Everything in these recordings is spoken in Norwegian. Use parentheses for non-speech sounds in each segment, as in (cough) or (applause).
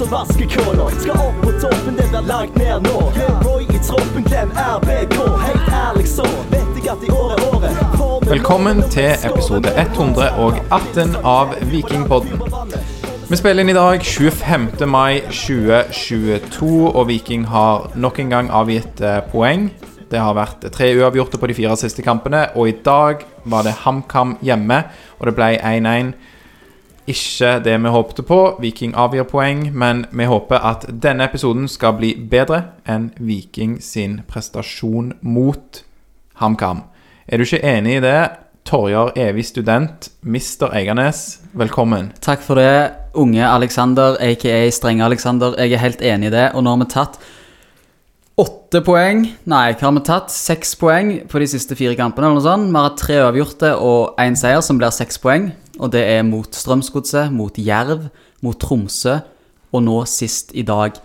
som vasker kåla. Skal opp på toppen, det blir langt ned nå. Roy i troppen, glem RBK. Helt ærlig så vet jeg at i år er året. Velkommen til episode 118 av Vikingpodden. Vi spiller inn i dag 25. mai 2022, og Viking har nok en gang avgitt eh, poeng. Det har vært tre uavgjorte på de fire siste kampene, og i dag var det HamKam hjemme, og det ble 1-1. Ikke det vi håpte på. Viking avgir poeng, men vi håper at denne episoden skal bli bedre enn Viking sin prestasjon mot HamKam. Er du ikke enig i det? Torjar evig student, Mister Eiganes, velkommen. Takk for det, unge Alexander, aka strenge Alexander. Jeg er helt enig i det. Og nå har vi tatt åtte poeng Nei, hva har vi tatt? Seks poeng på de siste fire kampene. eller noe sånt. Vi har hatt tre avgjorte og én seier, som blir seks poeng. Og det er mot Strømsgodset, mot Jerv, mot Tromsø, og nå sist i dag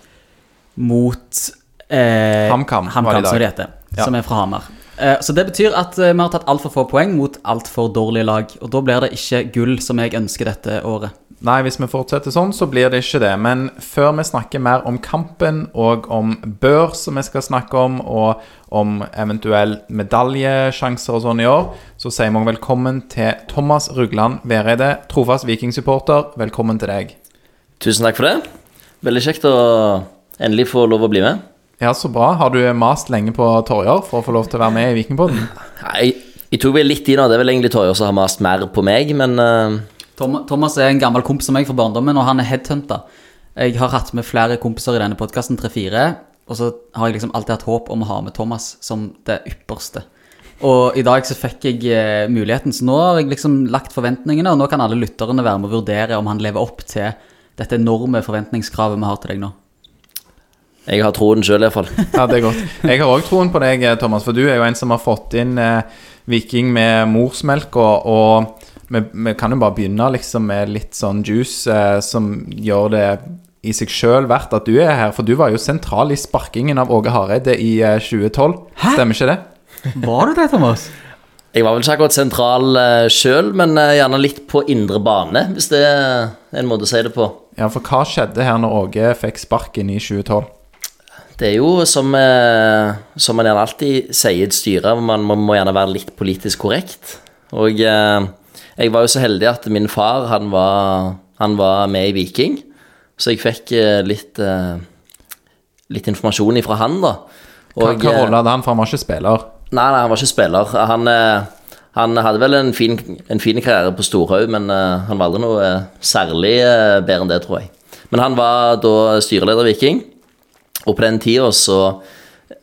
mot eh, HamKam som det heter. Ja. Som er fra Hamar. Eh, så det betyr at eh, vi har tatt altfor få poeng mot altfor dårlige lag. Og da blir det ikke gull som jeg ønsker dette året. Nei, hvis vi fortsetter sånn, så blir det ikke det. Men før vi snakker mer om kampen og om børs som vi skal snakke om, og om eventuell medaljesjanser og sånn i år, så sier vi velkommen til Thomas Rugland Vereide, trofast vikingsupporter. Velkommen til deg. Tusen takk for det. Veldig kjekt å endelig få lov å bli med. Ja, så bra. Har du mast lenge på Torjer for å få lov til å være med i Vikingpodden? Jeg, jeg tok vel litt i nå, det er vel egentlig Torjer som har mast mer på meg, men Tom, Thomas er en gammel kompis av meg fra barndommen, og han er headhunta. Jeg har hatt med flere kompiser i denne podkasten, tre-fire, og så har jeg liksom alltid hatt håp om å ha med Thomas som det ypperste. Og i dag så fikk jeg eh, muligheten, så nå har jeg liksom lagt forventningene, og nå kan alle lytterne være med å vurdere om han lever opp til dette enorme forventningskravet vi har til deg nå. jeg har troen sjøl iallfall. Ja, det er godt. Jeg har òg troen på deg, Thomas, for du er jo en som har fått inn eh, Viking med morsmelk, og, og vi, vi kan jo bare begynne liksom med litt sånn juice eh, som gjør det i seg sjøl verdt at du er her, for du var jo sentral i sparkingen av Åge Hareide i eh, 2012. Stemmer ikke det? Var du det, Thomas? Jeg var vel ikke akkurat sentral uh, sjøl, men eh, gjerne litt på indre bane, hvis det er en måte å si det på. Ja, for hva skjedde her når Åge fikk sparken i 2012? Det er jo som, eh, som man gjerne alltid sier i et styre, man, må, må gjerne være litt politisk korrekt. Og eh, jeg var jo så heldig at min far, han var, han var med i Viking, så jeg fikk eh, litt, eh, litt informasjon ifra han da. Og, hva hva rolle hadde han, for han var ikke spiller? Nei, nei, han var ikke spiller. Han, eh, han hadde vel en fin, en fin karriere på Storhaug, men eh, han var aldri noe eh, særlig eh, bedre enn det, tror jeg. Men han var da styreleder i Viking, og på den tida så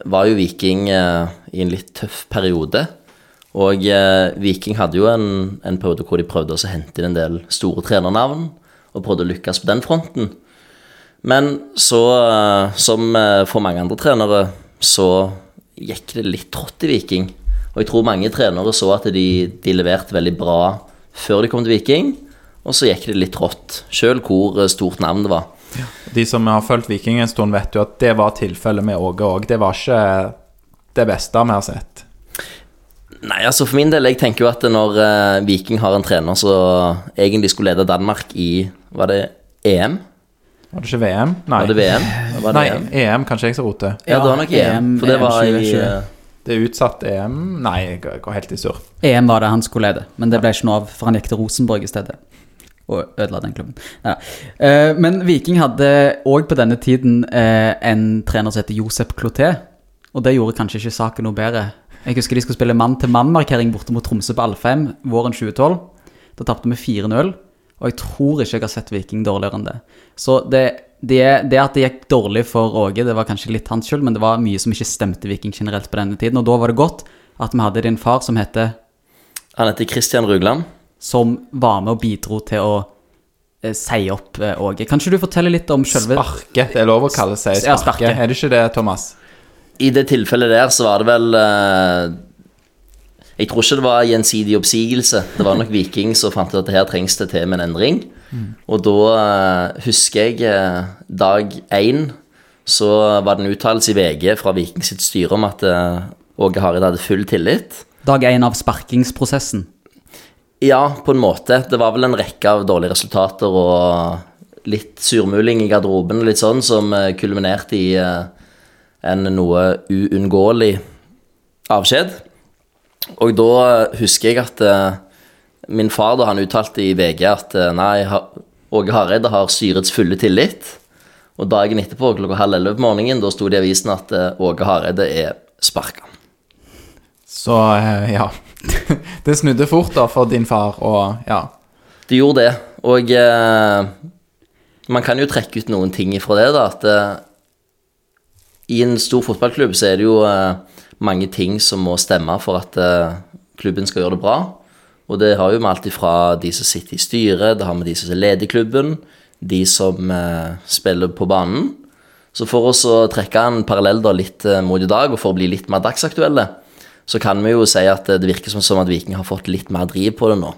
var jo Viking eh, i en litt tøff periode. Og eh, Viking hadde jo en, en periode hvor de prøvde å hente inn en del store trenernavn, og prøvde å lykkes på den fronten. Men så, eh, som eh, for mange andre trenere, så gikk det litt trått i Viking. Og jeg tror mange trenere så at de, de leverte veldig bra før de kom til Viking, og så gikk det litt trått, sjøl hvor eh, stort navn det var. De som har fulgt Viking en stund, vet jo at det var tilfellet med Åge òg. Det var ikke det beste vi har sett. Nei, altså for min del, jeg tenker jo at når eh, Viking har en trener som egentlig skulle lede Danmark i Var det EM? Var det ikke VM? Nei. Var det VM? Var det Nei, EM? EM, kanskje jeg som roter. Ja, det var nok EM, for det var i 2020. eh, Det er utsatt EM Nei, jeg går helt i surr. EM var det han skulle lede, men det ble ikke noe av, for han gikk til Rosenborg i stedet. Og ødela den klubben. Ja. Eh, men Viking hadde òg på denne tiden eh, en trener som heter Josep Cloté. Og det gjorde kanskje ikke saken noe bedre. Jeg husker de skulle spille mann-til-mann-markering borte mot Tromsø på Alfheim våren 2012. Da tapte vi 4-0, og jeg tror ikke jeg har sett Viking dårligere enn det. Så det, det, det at det gikk dårlig for Åge, det var kanskje litt hans skyld, men det var mye som ikke stemte Viking generelt på denne tiden. Og da var det godt at vi hadde din far som heter Han heter Christian Rugland. som var med og bidro til å eh, si opp eh, Åge. Kan ikke du fortelle litt om selve Sparke. Det er lov å kalle seg Ja, sparke. sparke. Er det ikke det, Thomas? I det tilfellet der så var det vel eh, Jeg tror ikke det var gjensidig oppsigelse. Det var nok Viking som fant ut at her trengs det til med en endring. Og da eh, husker jeg eh, dag én så var det en uttalelse i VG fra Viking sitt styre om at Åge Hareide hadde full tillit. Dag én av sparkingsprosessen. Ja, på en måte. Det var vel en rekke av dårlige resultater og litt surmuling i garderoben, litt sånn, som kulminerte i eh, en noe uunngåelig avskjed. Og da husker jeg at eh, min far da han uttalte i VG at eh, nei, Åge Hareide har styrets fulle tillit. Og dagen etterpå klokka halv elleve på morgenen, da sto det i avisen at eh, Åge Hareide er sparka. Så ja. (laughs) det snudde fort da for din far, og ja. Det gjorde det. Og eh, man kan jo trekke ut noen ting ifra det, da. At i en stor fotballklubb så er det jo eh, mange ting som må stemme for at eh, klubben skal gjøre det bra. Og det har jo med alt ifra de som sitter i styret, det har med de som er leder klubben, de som eh, spiller på banen. Så for oss å trekke en parallell da litt mot i dag, og for å bli litt mer dagsaktuelle, så kan vi jo si at det virker som at Viking har fått litt mer driv på det nå.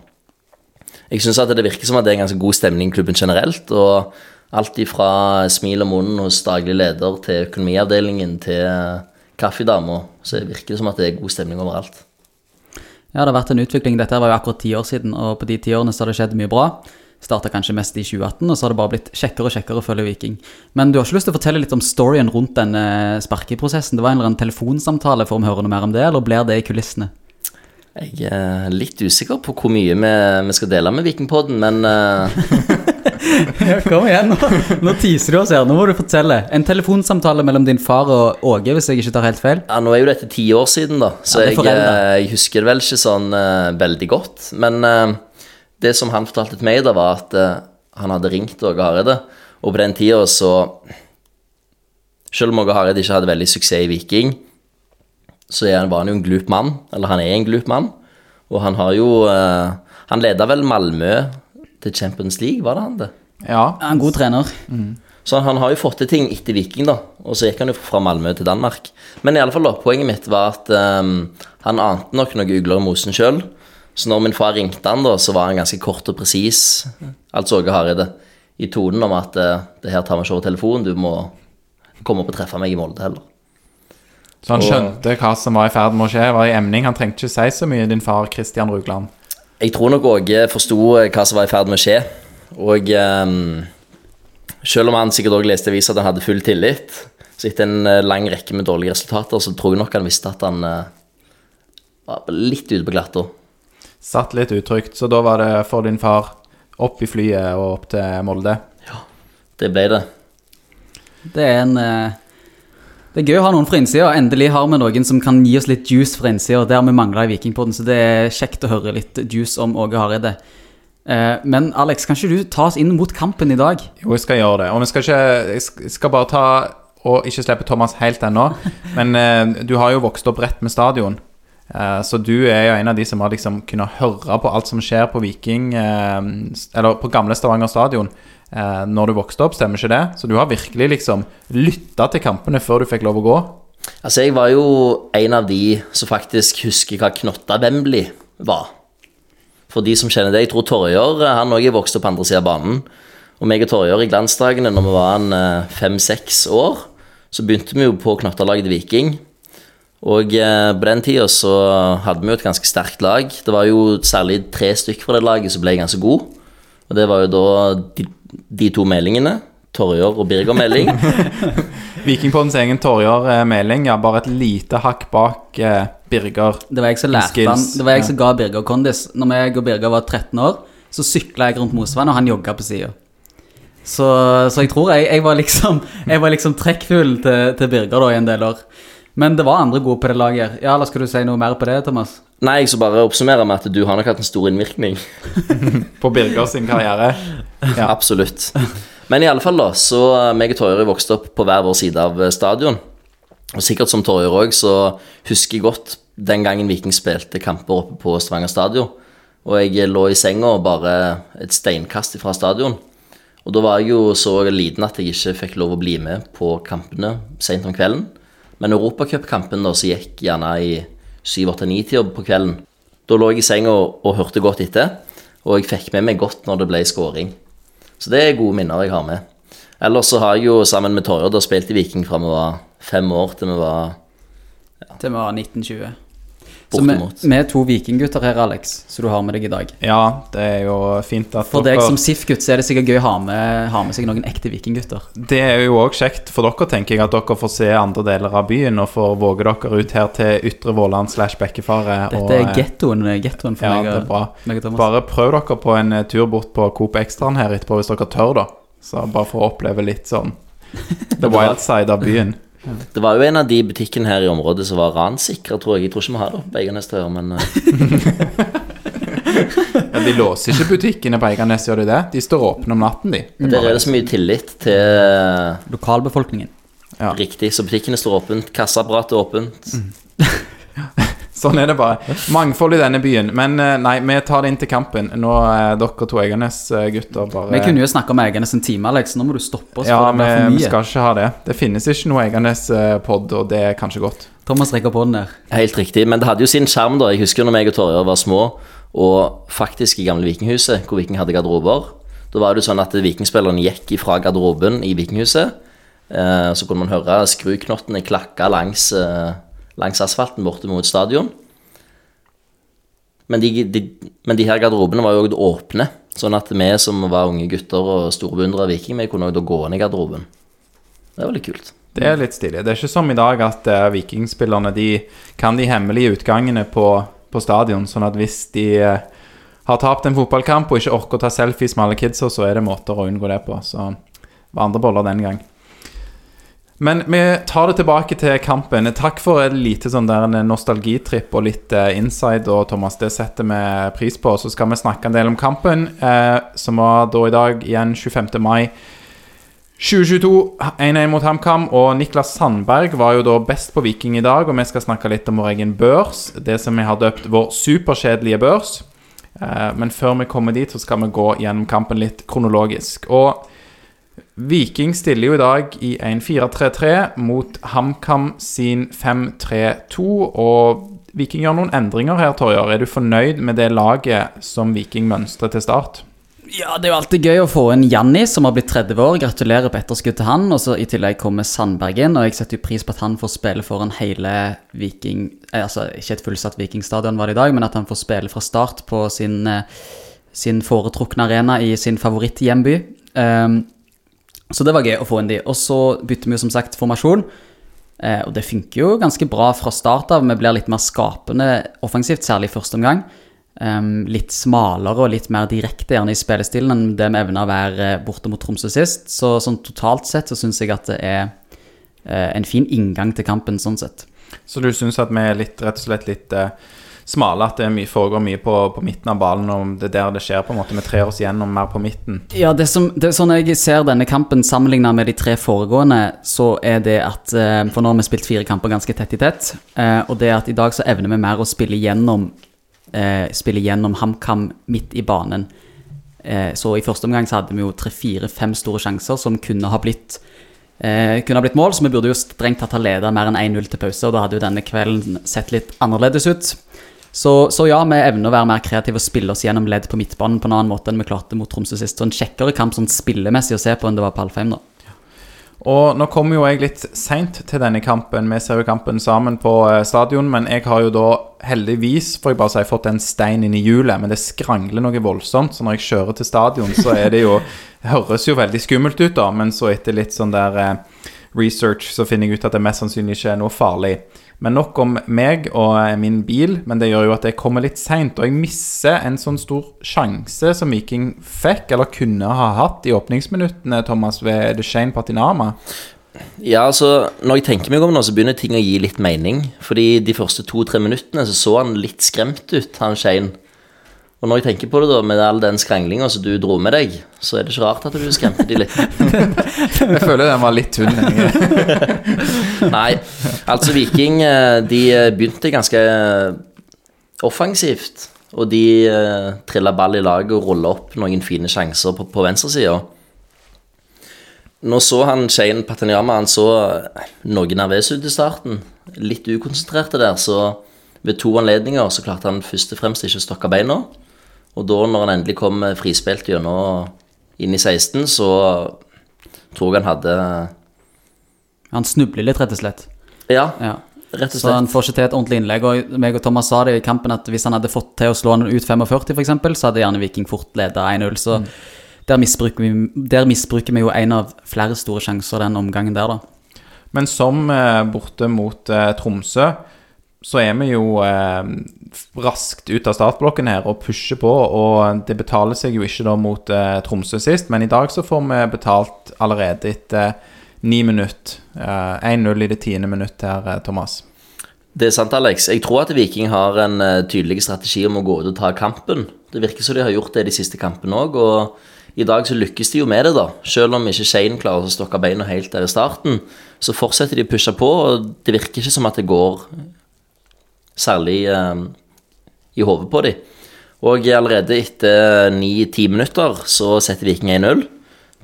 Jeg syns det virker som at det er en ganske god stemning i klubben generelt. Og alt ifra smil om munnen hos daglig leder til økonomiavdelingen til kaffedama, så virker det som at det er god stemning overalt. Ja, det har vært en utvikling. Dette var jo akkurat ti år siden, og på de ti årene så har det skjedd mye bra. Starta kanskje mest i 2018, og så har det bare blitt kjekkere og kjekkere å følge Viking. Men du har ikke lyst til å fortelle litt om storyen rundt denne sparkeprosessen? Det var en eller annen telefonsamtale, får vi høre noe mer om det, eller blir det i kulissene? Jeg er litt usikker på hvor mye vi, vi skal dele med Vikingpodden, men eh, (laughs) (laughs) Ja, kom igjen, nå, nå teaser du oss her. Nå må du fortelle. En telefonsamtale mellom din far og Åge, hvis jeg ikke tar helt feil. ja, nå er jo dette ti år siden, da, så Ja, jeg, eh, jeg husker vel ikke sånn uh, veldig godt. Men uh, det som han fortalte til meg, da, var at uh, han hadde ringt Åge Hareide, og på den tida så Selv om Åge Hareide ikke hadde veldig suksess i Viking, så er han, var han jo en glup mann. Eller han er en glup mann. Og han har jo Han leda vel Malmö til Champions League, var det han det? Ja. Er en god trener. Så han har jo fått til ting etter Viking, da. Og så gikk han jo fra Malmö til Danmark. Men i alle fall da, poenget mitt var at um, han ante nok noen ugler i mosen sjøl. Så når min far ringte han, da, så var han ganske kort og presis, altså Åge Hareide, i tonen om at uh, det her tar vi ikke over telefonen, du må komme opp og treffe meg i Molde heller. Så han skjønte hva som var i ferd med å skje. Var i emning. Han trengte ikke si så mye, din far Christian Rugland. Jeg tror nok Åge forsto eh, hva som var i ferd med å skje. Og um, selv om han sikkert også leste i avisa at han hadde full tillit, så etter en eh, lang rekke med dårlige resultater, så tror jeg nok han visste at han uh, var litt ute på glatta. Satt litt utrygt, så da var det for din far opp i flyet og opp til Molde. Ja, Det ble det. Det er en eh, Det er gøy å ha noen fra innsida. Endelig har vi noen som kan gi oss litt juice fra innsida. Det har vi mangla i Vikingpodden, så det er kjekt å høre litt juice om Åge Hareide. Eh, Men Alex, kan ikke du ta oss inn mot kampen i dag? Jo, jeg skal gjøre det. Og vi skal ikke Jeg skal bare ta og ikke slippe Thomas helt ennå. (laughs) Men eh, du har jo vokst opp rett med stadion. Eh, så du er jo en av de som har liksom kunnet høre på alt som skjer på Viking eh, Eller på gamle Stavanger stadion eh, når du vokste opp, stemmer ikke det? Så du har virkelig liksom lytta til kampene før du fikk lov å gå? Altså, jeg var jo en av de som faktisk husker hva Knotta Wembley var. For de som kjenner det, jeg tror Torjer han er vokst opp på andre siden av banen. Og meg og Torjer i glansdagene når vi var fem-seks år, så begynte vi jo på Knottalaget Viking. Og eh, på den tida så hadde vi jo et ganske sterkt lag. Det var jo særlig tre stykker fra det laget som ble ganske gode. Og det var jo da de, de to meldingene. Torjor og Birger Meling. (laughs) Vikingpoddens egen Torjor eh, Meling, ja, bare et lite hakk bak eh, Birger. Det var jeg som lærte han Det var jeg som ga Birger kondis. Når jeg og Birger var 13 år, så sykla jeg rundt Mosvann, og han jogga på sida. Så, så jeg tror jeg, jeg var liksom Jeg var liksom trekkfull til, til Birger da i en del år. Men det var andre gode på det laget. Ja, eller skal du si noe mer på det, Thomas? Nei, jeg skal bare oppsummere med at du har nok hatt en stor innvirkning. (laughs) På Birger sin karriere. Ja. Absolutt. Men i alle fall da, så eh, meg og Torjer vokste opp på hver vår side av eh, stadion. Og sikkert som Torjer òg, så husker jeg godt den gangen Viking spilte kamper oppe på Stavanger stadion. Og jeg lå i senga bare et steinkast fra stadion. Og da var jeg jo så liten at jeg ikke fikk lov å bli med på kampene sent om kvelden. Men Europacupkampen så gikk gjerne i 7-8-9-tida på kvelden. Da lå jeg i senga og, og hørte godt etter, og jeg fikk med meg godt når det ble skåring. Så det er gode minner jeg har med. Ellers så har jeg jo sammen med Torjord spilt i Viking fra vi var fem år til vi var Til vi var 1920. Så vi, er to vikinggutter her, Alex, som du har med deg i dag. Ja, det er jo fint at For deg som SIF-gutt så er det sikkert gøy å ha med, ha med seg noen ekte vikinggutter. Det er jo òg kjekt for dere, tenker jeg, at dere får se andre deler av byen og får våge dere ut her til Ytre Våland slash Bekkefaret. Dette er eh, gettoen, gettoen for Ja, meg. det er bra. meg. Bare prøv dere på en eh, tur bort på Coop Extraen her etterpå, hvis dere tør, da. Så bare for å oppleve litt sånn (laughs) the wild side av byen. Det var jo en av de butikkene her i området som var ransikra, tror jeg. Jeg tror ikke vi har det oppe på Eiganes til, men eh, (laughs) Ja, de låser ikke butikkene på Eiganes, gjør de det? De står åpne om natten, de. der er det så mye tillit til Lokalbefolkningen. Ja. riktig. Så butikkene står åpent, kassaapparatet er åpent. (laughs) (laughs) Sånn er det bare. Mangfold i denne byen. Men eh, nei, vi tar det inn til kampen. Nå er dere to Eganes gutter bare Vi kunne jo snakke om Eganes en time, Alex. Nå må du stoppe oss. Ja, vi, vi skal ikke ha det. Det finnes ikke noe Eganes-pod, og det er kanskje godt. Thomas rekker på den der. Helt riktig. Men det hadde jo sin skjerm, da. Jeg husker når meg og Torjar var små, og faktisk i gamle Vikinghuset, hvor Viking hadde garderober. Da var det jo sånn at vikingspillerne gikk ifra garderoben i Vikinghuset. Eh, så kunne man høre skruknottene klakke langs, eh, langs asfalten borte mot stadion. Men de, de, men de her garderobene var jo åpne, sånn at vi som var unge gutter og store beundrere av Viking, vi kunne også gå inn i garderoben. Det var litt kult. Det er litt stilig. Det er ikke som i dag at uh, vikingspillerne de kan de hemmelige utgangene på, på stadion, sånn at hvis de uh, har tapt en fotballkamp og ikke orker å ta selfies med alle kidsa, så er det måter å unngå det på. Så var andre boller den gang. Men vi tar det tilbake til kampen. Takk for et lite sånn der en nostalgitripp og litt eh, inside, og Thomas, det setter vi pris på. Så skal vi snakke en del om kampen, eh, som var da i dag, igjen 25. mai. 2022, 1-1 mot HamKam, og Niklas Sandberg var jo da best på Viking i dag. Og vi skal snakke litt om vår egen børs, det som vi har døpt vår superkjedelige børs. Eh, Men før vi kommer dit, så skal vi gå gjennom kampen litt kronologisk. Og Viking stiller jo i dag i 1-4-3-3 mot HamKam sin 5-3-2. Og Viking gjør noen endringer her, Torjar. Er du fornøyd med det laget som Viking mønstrer til start? Ja, det er jo alltid gøy å få en Janni som har blitt 30 år. Gratulerer på etterskudd til han. Og så i tillegg kommer Sandberg inn, og jeg setter jo pris på at han får spille foran hele Viking eh, Altså ikke et fullsatt Vikingstadion var det i dag, men at han får spille fra start på sin, eh, sin foretrukne arena i sin favoritthjemby. Um, så det var gøy å få inn de. Og så bytter vi jo som sagt formasjon. Eh, og det funker jo ganske bra fra start av. Vi blir litt mer skapende offensivt, særlig i første omgang. Um, litt smalere og litt mer direkte gjerne i spillestilen enn det vi evna å være eh, borte mot Tromsø sist. Så sånn totalt sett så syns jeg at det er eh, en fin inngang til kampen sånn sett. Så du syns at vi er litt, rett og slett litt eh, smale, at det mye, foregår mye på, på midten av ballen, og det er der det skjer, på en måte. Vi trer oss gjennom mer på midten. Ja, det som, det sånn jeg ser denne kampen sammenligna med de tre foregående, så er det at eh, For nå har vi spilt fire kamper ganske tett i tett, eh, og det at i dag så evner vi mer å spille gjennom eh, Spille gjennom HamKam midt i banen. Så i første omgang så hadde vi jo tre-fire-fem store sjanser som kunne ha blitt eh, kunne ha blitt mål, så vi burde jo strengt tatt ha ledet mer enn 1-0 til pause, og da hadde jo denne kvelden sett litt annerledes ut. Så, så ja, vi evner å være mer kreative og spille oss gjennom ledd på midtbanen på en annen måte enn vi klarte mot Tromsø sist. Så en kjekkere kamp sånn spillemessig å se på enn det var på Alfheim, da. Og nå kommer jo jeg litt seint til denne kampen. Vi ser jo kampen sammen på eh, stadion, men jeg har jo da heldigvis får jeg bare si, fått en stein inn i hjulet. Men det skrangler noe voldsomt, så når jeg kjører til stadion, så er det jo Det (laughs) høres jo veldig skummelt ut, da, men så etter litt sånn der eh, research så finner jeg ut at det mest sannsynlig ikke er noe farlig. Men nok om meg og eh, min bil, men det gjør jo at jeg kommer litt seint. Og jeg misser en sånn stor sjanse som Viking fikk, eller kunne ha hatt, i åpningsminuttene, Thomas, ved Duchene Patinama. Ja, altså, Når jeg tenker meg om nå, så begynner ting å gi litt mening. Fordi de første to-tre minuttene så så han litt skremt ut, han Shane. Og når jeg tenker på det, da, med all den skranglinga som du dro med deg, så er det ikke rart at du skremte de litt. (laughs) Jeg føler den var litt tynn. (laughs) Nei, altså Viking eh, de eh, begynte ganske eh, offensivt. Og de uh, trilla ball i laget og rulla opp noen fine sjanser på, på venstresida. Nå så han Shane Patanyama han så noe nervøs ut i starten. Litt ukonsentrerte der, så ved to anledninger så klarte han først og fremst ikke å stokke beina. Og da når han endelig kom frispilt gjennom inn i 16, så tror jeg han hadde Han snubler litt, rett og slett. Ja, Ja. Rett og slett. Så han får ikke til et ordentlig innlegg. Og meg og Thomas sa det i kampen at hvis han hadde fått til å slå han ut 45, f.eks., så hadde gjerne Viking fort leda 1-0. Så Mm. der, misbruker vi, der misbruker vi jo en av flere store sjanser den omgangen der, da. Men som eh, borte mot eh, Tromsø, så er vi jo eh, raskt ut av startblokken her og pusher på. Og det betaler seg jo ikke da mot eh, Tromsø sist, men i dag så får vi betalt allerede etter ni minutter. Eh, 1-0 i det tiende minutt her, eh, Thomas. Det er sant, Alex. Jeg tror at Viking har en eh, tydelig strategi om å gå ut og ta kampen. Det virker som de har gjort det de siste kampene òg, og i dag så lykkes de jo med det, da. Selv om ikke Shane klarer å stokke beina helt der i starten, så fortsetter de å pushe på, og det virker ikke som at det går særlig eh, i hodet på dem. Og allerede etter ni-ti minutter så setter Viking 1-0.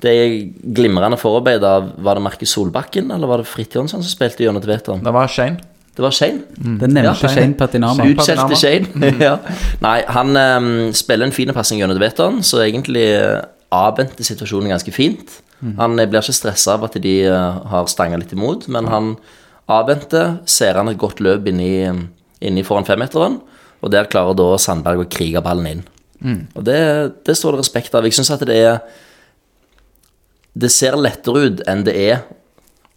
Det er glimrende forarbeid av Var det Markus Solbakken eller var det Fridtjonsson som spilte gjennom til Veton? Det var Shane. Det var Shane. Den nevnte Ja. Shane Patinama. Utskjelte Shane. (laughs) ja. Nei, han um, spiller en fin passing gjennom til Veton, så egentlig eh, avventer situasjonen ganske fint. Han eh, blir ikke stressa av at de uh, har stanga litt imot, men han avventer, ser han et godt løp inni, inni foran femmeteren, og der klarer da Sandberg å krige ballen inn. Og det, det står det respekt av. Jeg syns at det er Det ser lettere ut enn det er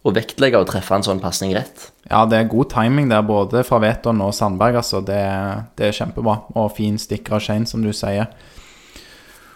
å vektlegge og treffe en sånn pasning rett. Ja, det er god timing der, både fra Veton og Sandberg. altså. Det, det er kjempebra. Og fin stikker av Shane, som du sier.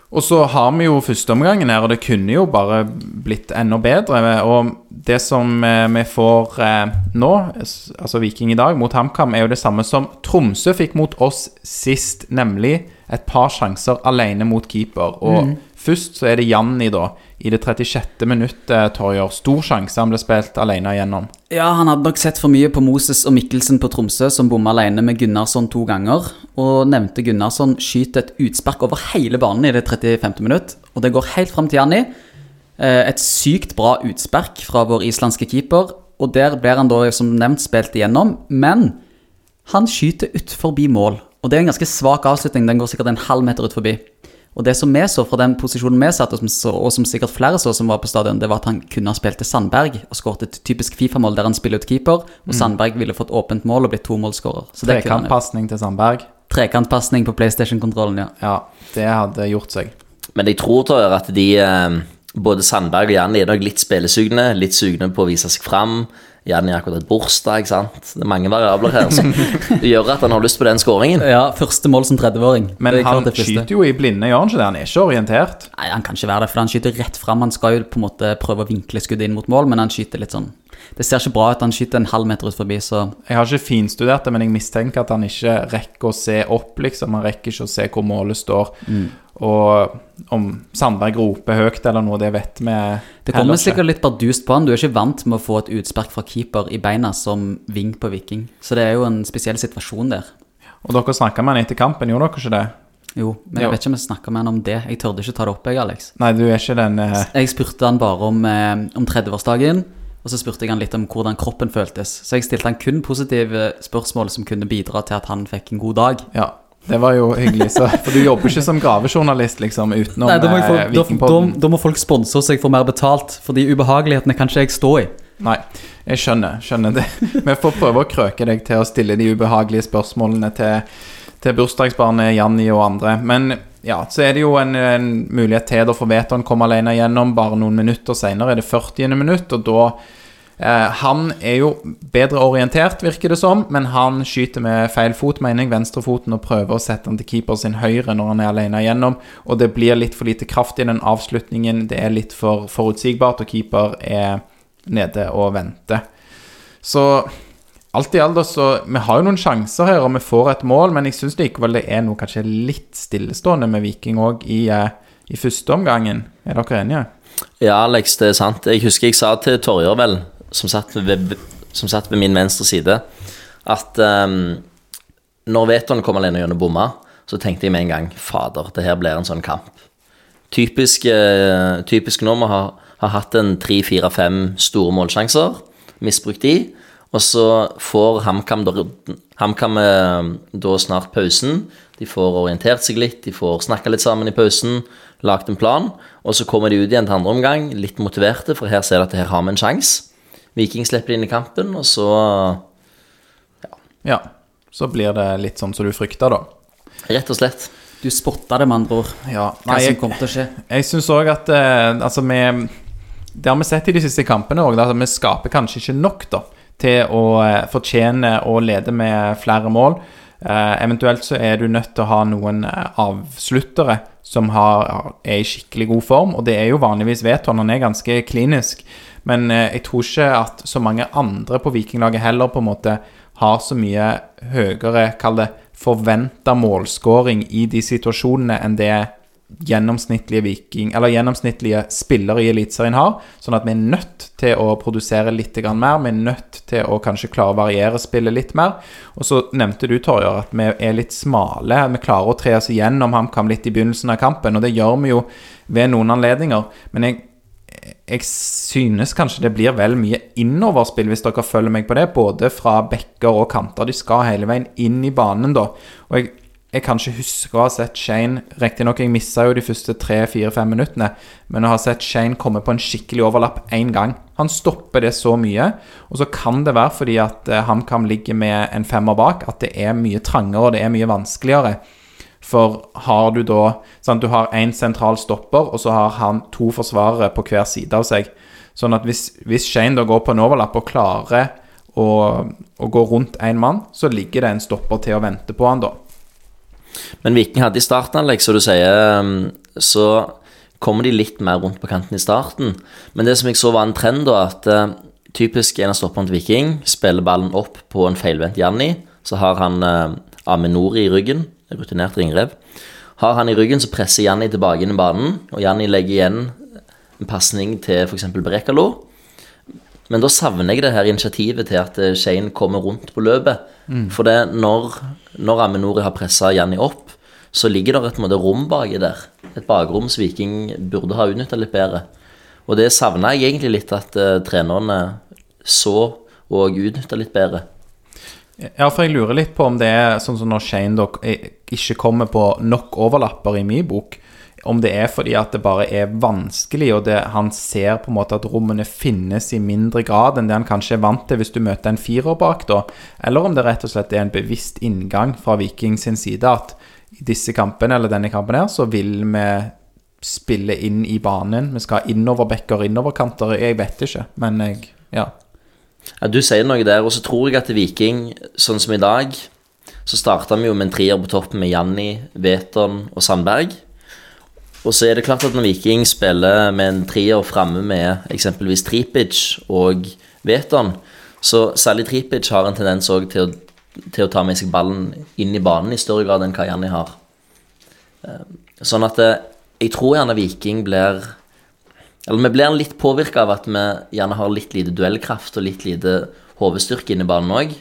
Og så har vi jo førsteomgangen her, og det kunne jo bare blitt enda bedre. Og det som eh, vi får eh, nå, altså Viking i dag, mot HamKam, er jo det samme som Tromsø fikk mot oss sist, nemlig et par sjanser alene mot keeper. Og først så er det Janni, da, i det 36. minuttet, Torjer. Stor sjanse han ble spilt alene igjennom. Ja, han hadde nok sett for mye på Moses og Mikkelsen på Tromsø, som bomma alene med Gunnarsson to ganger, og nevnte Gunnarsson skyter et utspark over hele banen i det 35. minutt, og det går helt fram til Janni. Eh, Et sykt bra utspark fra vår islandske keeper, og der blir han da som nevnt spilt igjennom, men han skyter ut forbi mål, og det er en ganske svak avslutning, den går sikkert en halv meter ut forbi. Og det som vi så fra den posisjonen vi satt, og som, sikkert flere så som var på stadion, det var at han kunne ha spilt til Sandberg og skåret et typisk Fifa-mål der han spiller ut keeper, og Sandberg ville fått åpent mål og blitt tomålsskårer. Trekantpasning til Sandberg. Trekantpasning på PlayStation-kontrollen, ja. Ja, det hadde gjort seg. Men jeg tror Torjer, at de, eh, både Sandberg og Janni er nok litt spillesugne, litt sugne på å vise seg fram. Janni har akkurat hatt bursdag, ikke sant. Det er mange variabler her som (laughs) gjør at han har lyst på den skåringen. Ja, første mål som 30-åring. Men han skyter jo i blinde, gjør han ikke det? Han er ikke orientert. Nei, han kan ikke være det, for han skyter rett fram. Han skal jo på en måte prøve å vinkle skuddet inn mot mål, men han skyter litt sånn Det ser ikke bra ut. Han skyter en halv meter ut forbi, så Jeg har ikke finstudert det, men jeg mistenker at han ikke rekker å se opp, liksom. Han rekker ikke å se hvor målet står. Mm. Og om Sandberg roper høyt eller noe, det vet vi Det kommer sikkert litt bardust på han. Du er ikke vant med å få et utspark fra keeper i beina som ving på Viking. Så det er jo en spesiell situasjon der. Og dere snakka med han etter kampen, gjorde dere ikke det? Jo, men jeg vet ikke om jeg snakka med han om det. Jeg tørde ikke ta det opp, jeg, Alex. Nei, du er ikke den eh, Jeg spurte han bare om, eh, om 30-årsdagen, og så spurte jeg han litt om hvordan kroppen føltes. Så jeg stilte han kun positive spørsmål som kunne bidra til at han fikk en god dag. Ja. Det var jo hyggelig, så For du jobber ikke som gravejournalist, liksom, utenom Nei, da må, jeg få, eh, da, da, da må folk sponse så jeg får mer betalt, for de ubehagelighetene kan ikke jeg stå i. Nei, jeg skjønner, skjønner det. Vi får prøve å krøke deg til å stille de ubehagelige spørsmålene til, til bursdagsbarnet Janni og andre. Men ja, så er det jo en, en mulighet til da for Veton komme alene gjennom. Bare noen minutter senere er det 40. minutt, og da eh, Han er jo bedre orientert, virker det som, men han skyter med feil fot, mener jeg, venstrefoten, og prøver å sette den til keeper sin høyre når han er alene gjennom. Og det blir litt for lite kraft i den avslutningen. Det er litt for forutsigbart, og keeper er nede og venter. Så alt i alt, så Vi har jo noen sjanser her, og vi får et mål, men jeg syns likevel det er noe kanskje litt stillestående med Viking òg i, eh, i første omgangen. Er dere enige? Ja, Alex, det er sant. Jeg husker jeg sa til Torjer, vel, som satt ved, som satt ved min venstre side, at um, når Veton kom alene gjennom bomma, så tenkte jeg med en gang Fader, det her blir en sånn kamp. Typisk, uh, typisk nå vi har, har hatt en tre-fire-fem store målsjanser, misbrukt de, og så får HamKam da, HamKam, eh, da snart pausen. De får orientert seg litt, de får snakka litt sammen i pausen, lagt en plan, og så kommer de ut igjen til andre omgang, litt motiverte, for her ser de at her har vi en sjanse. Viking slipper inn i kampen, og så Ja. Så blir det litt sånn som du frykta, da. Rett og slett. Du spotta det, med andre ord. Ja. Hva Nei, som kom kommer til å skje. jeg syns òg at eh, Altså, vi Det har vi sett i de siste kampene òg, at vi skaper kanskje ikke nok, da, til å eh, fortjene å lede med flere mål. Eh, eventuelt så er du nødt til å ha noen eh, avsluttere som har, er i skikkelig god form, og det er jo vanligvis Veton. Han er ganske klinisk. Men jeg tror ikke at så mange andre på Vikinglaget heller på en måte har så mye høyere, kall det, forventa målscoring i de situasjonene enn det gjennomsnittlige viking, eller gjennomsnittlige spillere i Eliteserien har. Sånn at vi er nødt til å produsere litt mer. Vi er nødt til å kanskje klare å variere spillet litt mer. Og så nevnte du, Torjer, at vi er litt smale. Vi klarer å tre oss igjennom HamKam litt i begynnelsen av kampen, og det gjør vi jo ved noen anledninger. Men jeg, jeg synes kanskje det blir vel mye innoverspill, hvis dere følger meg på det. Både fra bekker og kanter. De skal hele veien inn i banen, da. Og jeg, jeg kan ikke huske å ha sett Shane Riktignok, jeg missa jo de første tre, fire, fem minuttene, men å ha sett Shane komme på en skikkelig overlapp én gang. Han stopper det så mye, og så kan det være fordi at eh, HamKam ligger med en femmer bak, at det er mye trangere og det er mye vanskeligere. For har du da sant, Du har én sentral stopper, og så har han to forsvarere på hver side av seg. Sånn at hvis, hvis Shane da går på en overlapp og klarer å, å gå rundt én mann, så ligger det en stopper til å vente på han da. Men Viking hadde i startanlegg, så du sier, um, så kommer de litt mer rundt på kanten i starten. Men det som jeg så var en trend, da, at uh, typisk en av stopperne til Viking spiller ballen opp på en feilvendt Janni. Så har han eh, Aminori i ryggen, rutinert ringrev. Har han i ryggen, så presser Janni tilbake inn i banen, og Janni legger igjen en pasning til f.eks. Berekalo. Men da savner jeg det her initiativet til at eh, Shane kommer rundt på løpet. For det når, når Aminori har pressa Janni opp, så ligger det et måte rom baki der. Et bakrom som Viking burde ha utnytta litt bedre. Og det savna jeg egentlig litt at uh, trenerne så og utnytta litt bedre. Ja, for jeg lurer litt på om det er sånn som når Shane eh, ikke kommer på nok overlapper i min bok, om det er fordi at det bare er vanskelig, og det, han ser på en måte at rommene finnes i mindre grad enn det han kanskje er vant til hvis du møter en firer bak, da, eller om det rett og slett er en bevisst inngang fra Viking sin side at i disse kampene, eller denne kampen her, så vil vi spille inn i banen. Vi skal ha innoverbekker, innoverkanter. Jeg vet ikke, men jeg Ja. Ja, Du sier noe der, og så tror jeg at Viking, sånn som i dag, så starta vi jo med en trier på toppen med Janni, Veton og Sandberg. Og så er det klart at når Viking spiller med en trier framme med eksempelvis Tripic og Veton, så særlig Tripic har en tendens òg til, til å ta med seg ballen inn i banen i større grad enn hva Janni har. Eh, Sånn at eh, jeg tror gjerne Viking blir Eller vi blir litt påvirka av at vi gjerne har litt lite duellkraft og litt lite hodestyrke inne i banen òg.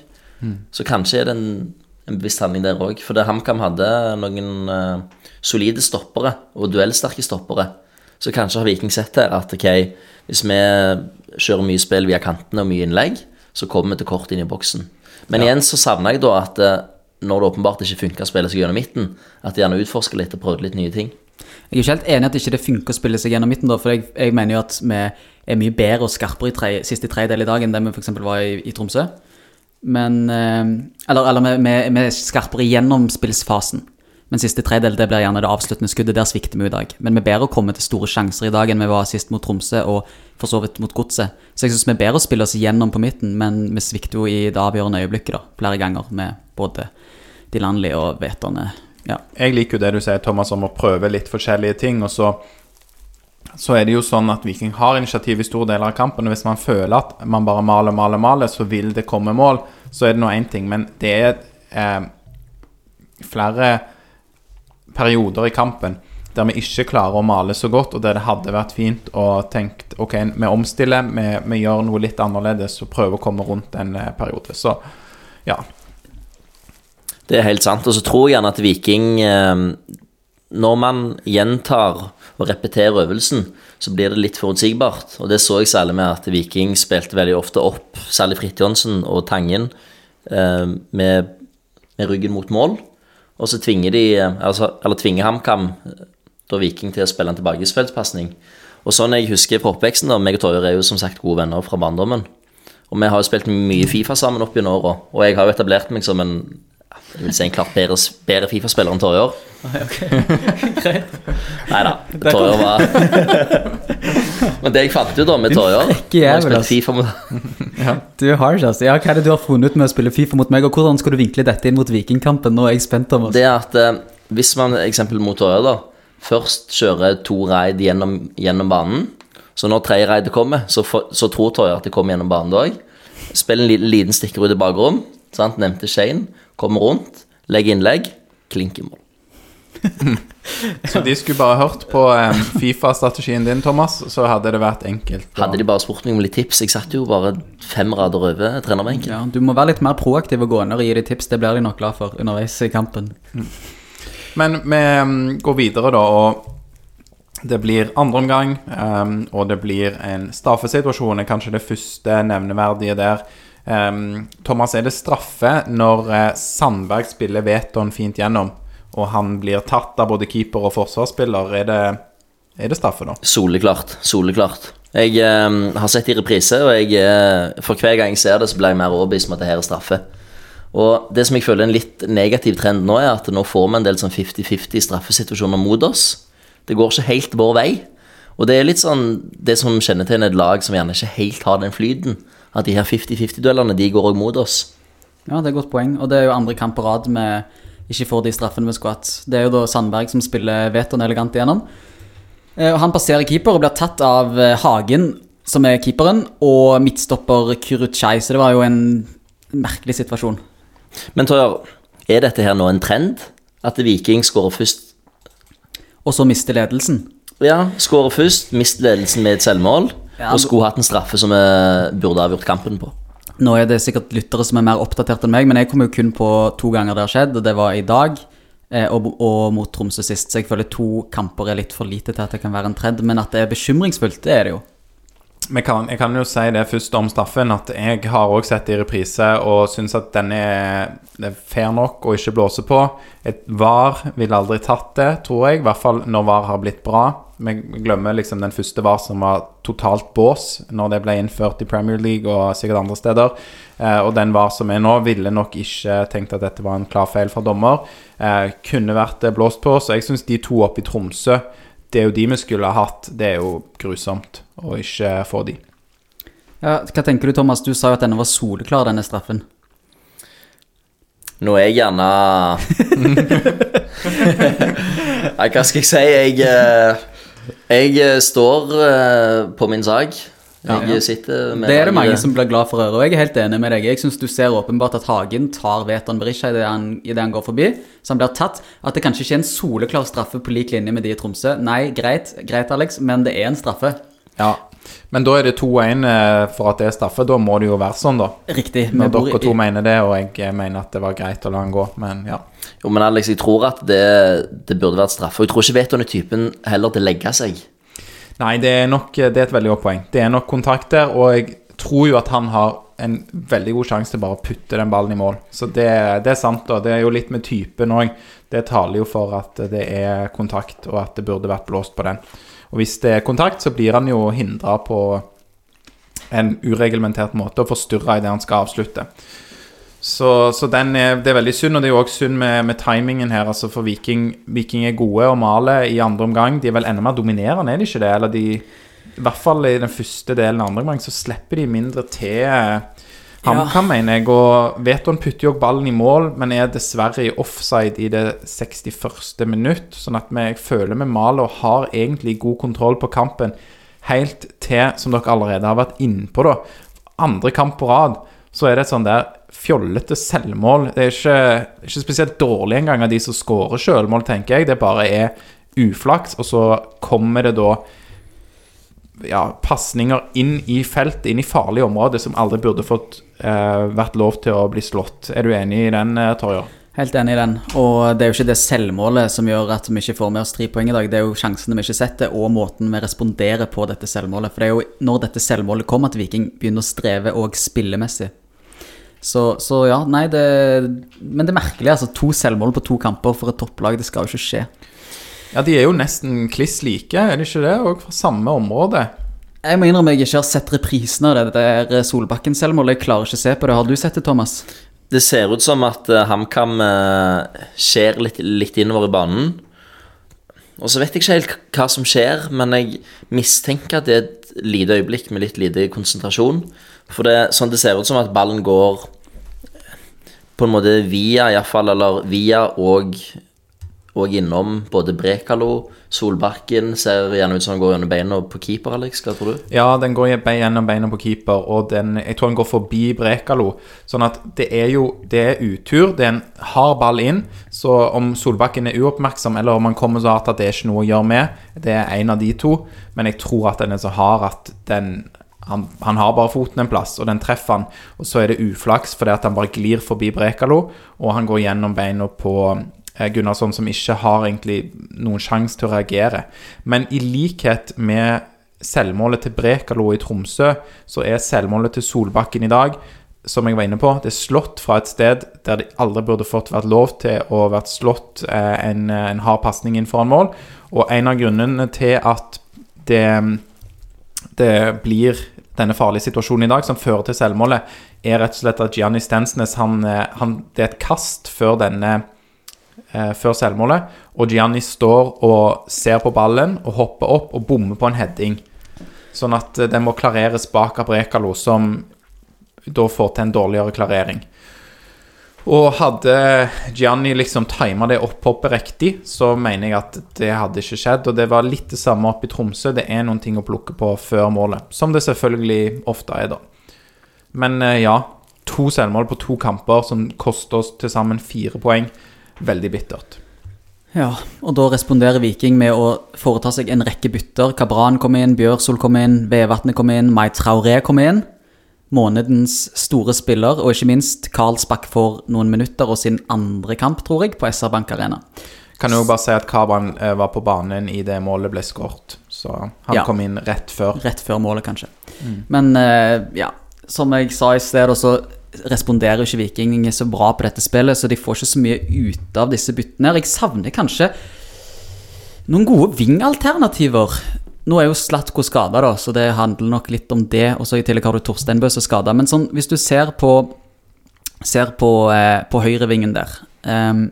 Så kanskje er det en, en bevisst handling der òg. For det HamKam hadde noen eh, solide stoppere og duellsterke stoppere. Så kanskje har Viking sett her at ok, hvis vi kjører mye spill via kantene og mye innlegg, så kommer vi til kort inn i boksen. Men igjen så savner jeg da at eh, når det åpenbart ikke funker å spille seg gjennom midten, at de gjerne utforsker litt og prøver litt nye ting. Jeg er ikke helt enig i at ikke det funker å spille seg gjennom midten, da, for jeg, jeg mener jo at vi er mye bedre og skarpere i tre, siste tredjedel i dag enn det vi f.eks. var i, i Tromsø. Men eh, Eller, eller vi, vi, vi er skarpere gjennom gjennomspillsfasen. Men siste tredjedel det blir gjerne det avsluttende skuddet. Der svikter vi i dag. Men vi er bedre å komme til store sjanser i dag enn vi var sist mot Tromsø og for så vidt mot Godset. Så jeg syns vi er bedre å spille oss gjennom på midten, men vi svikter jo i det avgjørende øyeblikket da, flere ganger med både de landlige og Veterne. Ja. Jeg liker jo det du sier, Thomas, om å prøve litt forskjellige ting. Og så, så er det jo sånn at Viking har initiativ i store deler av kampen. Og hvis man føler at man bare maler, maler, maler, så vil det komme mål. Så er det nå én ting. Men det er eh, flere perioder i kampen der vi ikke klarer å male så godt, og der det hadde vært fint å tenkt ok, vi omstiller, vi, vi gjør noe litt annerledes og prøver å komme rundt en eh, periode. Så ja. Det er helt sant. Og så tror jeg gjerne at Viking eh, Når man gjentar og repeterer øvelsen, så blir det litt forutsigbart. Og det så jeg særlig med at Viking spilte veldig ofte opp, særlig Fridtjonsen og Tangen, eh, med, med ryggen mot mål. Og så tvinger de, eh, altså, eller tvinger HamKam eh, da Viking til å spille en tilbakespillspasning. Og sånn jeg husker fra oppveksten, da, meg og Torjer er jo som sagt gode venner fra barndommen. Og vi har jo spilt mye Fifa sammen opp gjennom åra, og jeg har jo etablert meg som en jeg vil si en klart bedre, bedre Fifa-spiller enn Torjer. Nei da, Torjer var (laughs) Men det jeg fant ut da med Torjer mot... (laughs) mot Du har ikke altså. Ja, hva er det du har funnet ut med å spille Fifa mot meg, og hvordan skal du vinkle dette inn mot Vikingkampen? Nå er jeg spent, Thomas. Det er at eh, hvis man eksempel mot Torjer da først kjører to raid gjennom, gjennom banen, så når tredje raid kommer, så, for, så tror Torjer at det kommer gjennom banen da òg. Spiller en liten, liten stikker i bakrom. Sant? Nevnte Shane. Kommer rundt, legger innlegg, klink i mål. (laughs) Så de skulle bare hørt på um, Fifa-strategien din, Thomas, så hadde det vært enkelt. å- Hadde de bare spurt meg om litt tips Jeg satt jo bare fem rader over trenerbenken. Ja, du må være litt mer proaktiv og gå ned og gi dem tips. Det blir de nok glad for underveis i kampen. Men vi mm, går videre, da, og det blir andre omgang, um, og det blir en straffesituasjon, kanskje det første nevneverdige der. Ehm, Thomas, er det straffe når eh, Sandberg spiller Veton fint gjennom, og han blir tatt av både keeper og forsvarsspiller? Er det, er det straffe, da? Soleklart. Soleklart. Jeg eh, har sett i reprise, og jeg, eh, for hver gang jeg ser det, så blir jeg mer overbevist om at det her er straffe. Og det som jeg føler er en litt negativ trend nå, er at nå får vi en del sånn 50-50 straffesituasjoner mot oss. Det går ikke helt vår vei. Og det er litt sånn det som kjennetegner et lag som gjerne ikke helt har den flyten. At de her 50-50-duellene, de går òg mot oss. Ja, det er et godt poeng. Og det er jo andre kamp på rad vi ikke får de straffene vi skulle hatt. Det er jo da Sandberg som spiller Veton elegant igjennom. Eh, og Han passerer keeper og blir tatt av eh, Hagen, som er keeperen, og midtstopper Kuruchai. Så det var jo en merkelig situasjon. Men Torjar, er dette her nå en trend? At Viking skårer først Og så mister ledelsen. Ja, skårer først, mister ledelsen med et selvmål, Ja, og skulle hatt en straffe som vi burde avgjort kampen på. Nå er det sikkert lyttere som er mer oppdatert enn meg, men jeg kom jo kun på to ganger det har skjedd, og det var i dag eh, og, og mot Tromsø sist. Så jeg føler to kamper er litt for lite til at det kan være en tredd. men at det er bekymringsfullt, det er det jo. Kan, jeg kan jo si det først om straffen, at jeg har også sett i reprise og syns at den er, er fair nok å ikke blåse på. Et VAR ville aldri tatt det, tror jeg, i hvert fall når VAR har blitt bra. Vi glemmer liksom den første VAR som var totalt bås når det ble innført i Premier League og sikkert andre steder. Eh, og den VAR som er nå, ville nok ikke tenkt at dette var en klar feil fra dommer. Eh, kunne vært eh, blåst på, så jeg syns de to oppe i Tromsø det er jo de vi skulle ha hatt. Det er jo grusomt å ikke få de. Ja, hva tenker du, Thomas? Du sa jo at denne var soleklar, denne straffen. Nå er jeg gjerne (laughs) hva skal jeg si? Jeg, eh, jeg eh, står eh, på min sak. Jeg Ja. sitter med Det er det mange- mange som blir glad for å høre, og jeg er helt enig med deg. Jeg syns du ser åpenbart at Hagen tar Veton Berisha idet han, i det han går forbi, så han blir tatt. At det kanskje ikke er en soleklar straffe på lik linje med de i Tromsø. Nei, greit, greit Alex, men det er en straffe. Ja, men da er det 2-1 eh, for at det er straffe. Da må det jo være sånn, da. Riktig. Når dere to mener det, og jeg eh, mener at det var greit å la han gå. Men ja. Jo, men Alex, jeg tror at det, det burde vært straffe. Og jeg tror ikke Veton er typen heller til å legge seg. Nei, det er nok Det er et veldig godt poeng. Det er nok kontakt der, og jeg tror jo at han har en veldig god sjanse til bare å putte den ballen i mål. Så det, det er sant, da. Det er jo litt med typen òg. Det taler jo for at det er kontakt, og at det burde vært blåst på den. Og hvis det er kontakt, så blir han jo hindra på en ureglementert måte og forstyrra idet han skal avslutte. Så, så er, det er veldig synd, og det er jo også synd med, med timingen her. Altså For Viking, Viking er gode og maler i andre omgang. De er vel enda mer dominerende, er de ikke det? Eller de I hvert fall i den første delen av andre omgang så slipper de mindre til. HamKam, mener jeg. Og Veton putter jo ballen i mål, men er dessverre i offside i det 61. minutt. Sånn at vi, jeg føler vi maler og har egentlig god kontroll på kampen. Helt til, som dere allerede har vært innpå, da. Andre kamp på rad, så er det et sånn der fjollete selvmål. Det er ikke, ikke spesielt dårlig engang av de som skårer selvmål, tenker jeg. Det bare er uflaks, og så kommer det da ja, pasninger inn i felt, inn i farlige områder, som aldri burde fått eh, vært lov til å bli slått. Er du enig i den, eh, Torjer? Helt enig i den. Og det er jo ikke det selvmålet som gjør at vi ikke får med oss tre poeng i dag. Det er jo sjansene vi ikke setter, og måten vi responderer på dette selvmålet. For det er jo når dette selvmålet kommer at Viking begynner å streve og spillemessig. Så, så ja, nei, det Men det er merkelig, altså. To selvmål på to kamper for et topplag, det skal jo ikke skje. Ja, de er jo nesten kliss like, er det ikke det? Og fra samme område. Jeg må innrømme jeg ikke har sett reprisen av det der Solbakken-selvmålet. Jeg klarer ikke å se på det. Har du sett det, Thomas? Det ser ut som at eh, HamKam uh, skjer litt, litt innover i banen. Og så vet jeg ikke helt hva som skjer, men jeg mistenker at det er et lite øyeblikk med litt lite konsentrasjon. For det, sånn det ser ut som at ballen går på en måte via, iallfall, eller via og, og innom både Brekalo, Solbakken Ser gjerne ut som den går gjennom beina på keeper, Alex. Hva tror du? Ja, den går gjennom beina på keeper, og den, jeg tror den går forbi Brekalo. Sånn at det er jo det er utur. Det er en hard ball inn. Så om Solbakken er uoppmerksom, eller om han kommer så hardt at det er ikke noe å gjøre med, det er en av de to. Men jeg tror at den er så hard at den han, han, har bare foten en plass, og den treffer han. Og så er det uflaks fordi at han bare glir forbi Brekalo, og han går gjennom beina på Gunnarsson, som ikke har egentlig noen sjanse til å reagere. Men i likhet med selvmålet til Brekalo i Tromsø, så er selvmålet til Solbakken i dag som jeg var inne på, det er slått fra et sted der det aldri burde fått vært lov til å vært slått eh, en, en hard pasning inn foran mål. Og en av grunnene til at det, det blir denne farlige situasjonen i dag, som fører til selvmålet, er rett og slett at Gianni Stensnes han, han, Det er et kast før denne eh, før selvmålet, og Gianni står og ser på ballen og hopper opp og bommer på en heading. Sånn at eh, den må klareres bak Abrekalo, som da får til en dårligere klarering. Og hadde Gianni liksom tima det opphoppet riktig, så mener jeg at det hadde ikke skjedd. Og det var litt det samme oppe i Tromsø. Det er noen ting å plukke på før målet. Som det selvfølgelig ofte er, da. Men eh, ja, to selvmål på to kamper som koster oss til sammen fire poeng. Veldig bittert. Ja, og da responderer Viking med å foreta seg en rekke bytter. Kabran kom inn, Bjørsol kom inn, Vevatnet kom inn, Mai Traoré kom inn månedens store spiller, og ikke minst Karlsbakk får noen minutter og sin andre kamp, tror jeg, på SR Bank Arena. Kan jo bare si at Kaban eh, var på banen i det målet ble skåret. Så han ja. kom inn rett før. Rett før målet, kanskje. Mm. Men eh, ja, som jeg sa i sted, så responderer ikke Viking så bra på dette spillet, så de får ikke så mye ut av disse byttene. Jeg savner kanskje noen gode wing-alternativer. Nå er jo Slatko skada, så det handler nok litt om det. Og så I tillegg har du Torsteinbø som er skada. Men sånn, hvis du ser på, ser på, eh, på høyrevingen der um,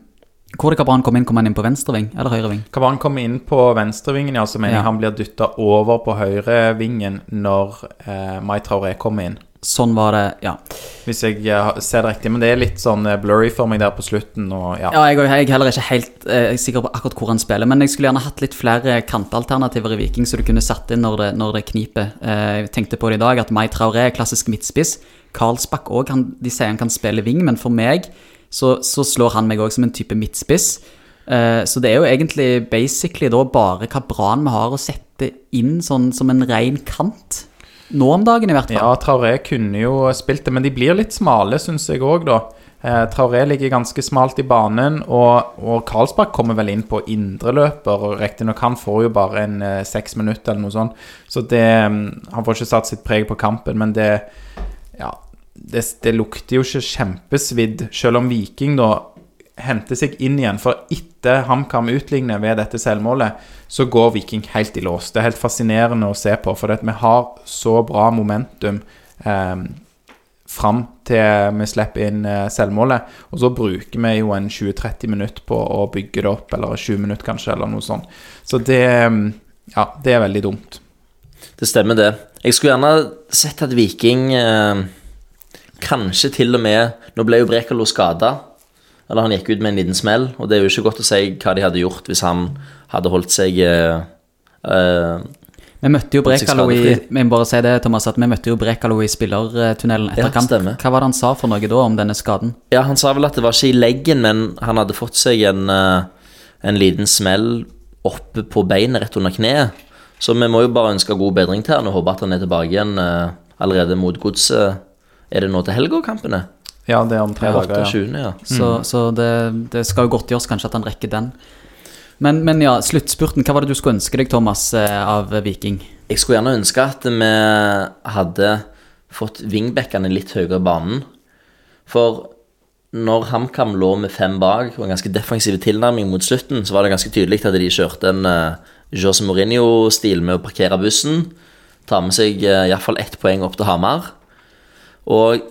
Hvor det Kabran kom inn? Kom han inn på venstreving eller høyreving? Kabran kom inn på venstrevingen, ja, så mener jeg han blir dytta over på høyrevingen når eh, Mai Traoré kommer inn. Sånn var det, ja. Hvis jeg uh, ser det riktig. Men det er litt sånn uh, blurry for meg der på slutten. Og, ja. ja jeg, er heller ikke helt uh, sikker på akkurat hvor han spiller. Men jeg skulle gjerne hatt litt flere kantalternativer i Viking, så du kunne satt inn når det, når det kniper. jeg tenkte på det i dag, at Mai Traoré er klassisk midtspiss. Karlsbakk òg, de sier han kan spille wing, men for meg så, så slår han meg òg som en type midtspiss. så det er jo egentlig basically da bare hva bra vi har å sette inn sånn som en ren kant nå om dagen, i hvert fall. Ja, Traoré kunne jo spilt det, men de blir litt smale, syns jeg òg, da. Eh, Traoré ligger ganske smalt i banen, og, og Karlsbakk kommer vel inn på indreløper. Riktignok han får jo bare en eh, seks minutter eller noe sånt, så det mm, Han får ikke satt sitt preg på kampen, men det Ja, det, det lukter jo ikke kjempesvidd, selv om Viking da henter seg inn igjen. For etter HamKam utligner ved dette selvmålet, så går Viking helt i lås. Det er helt fascinerende å se på, for vi har så bra momentum eh, fram til vi slipper inn eh, selvmålet. Og så bruker vi jo en 20-30 minutter på å bygge det opp, eller 20 minutter kanskje, eller noe sånt. Så det, ja, det er veldig dumt. Det stemmer, det. Jeg skulle gjerne sett at Viking eh, kanskje til og med Nå ble jo Brekalo skada. Eller han gikk ut med en liten smell, og det er jo ikke godt å si hva de hadde gjort hvis han hadde holdt seg uh, Vi møtte jo Brekalo i Vi må bare si det, Thomas, at vi møtte jo Brekalo i spillertunnelen etter ja, kamp. Stemmer. Hva var det han sa for noe da om denne skaden? Ja, Han sa vel at det var ikke i leggen, men han hadde fått seg en, uh, en liten smell oppe på beinet rett under kneet. Så vi må jo bare ønske god bedring til han og håpe at han er tilbake igjen uh, allerede mot godset. Er det nå til helga kampene? Ja, det er om tre dager. Ja. ja. Så, mm. så det, det, skal jo godtgjøres kanskje at han rekker den. Men, men, ja, sluttspurten. Hva var det du skulle ønske deg, Thomas, eh, av Viking? Jeg skulle gjerne ønske at vi hadde fått wingbackene litt høyere i banen. For når HamKam lå med fem bak og en ganske defensiv tilnærming mot slutten, så var det ganske tydelig at de kjørte en uh, Jose Mourinho-stil med å parkere bussen Ta med seg uh, iallfall ett poeng opp til Hamar. Og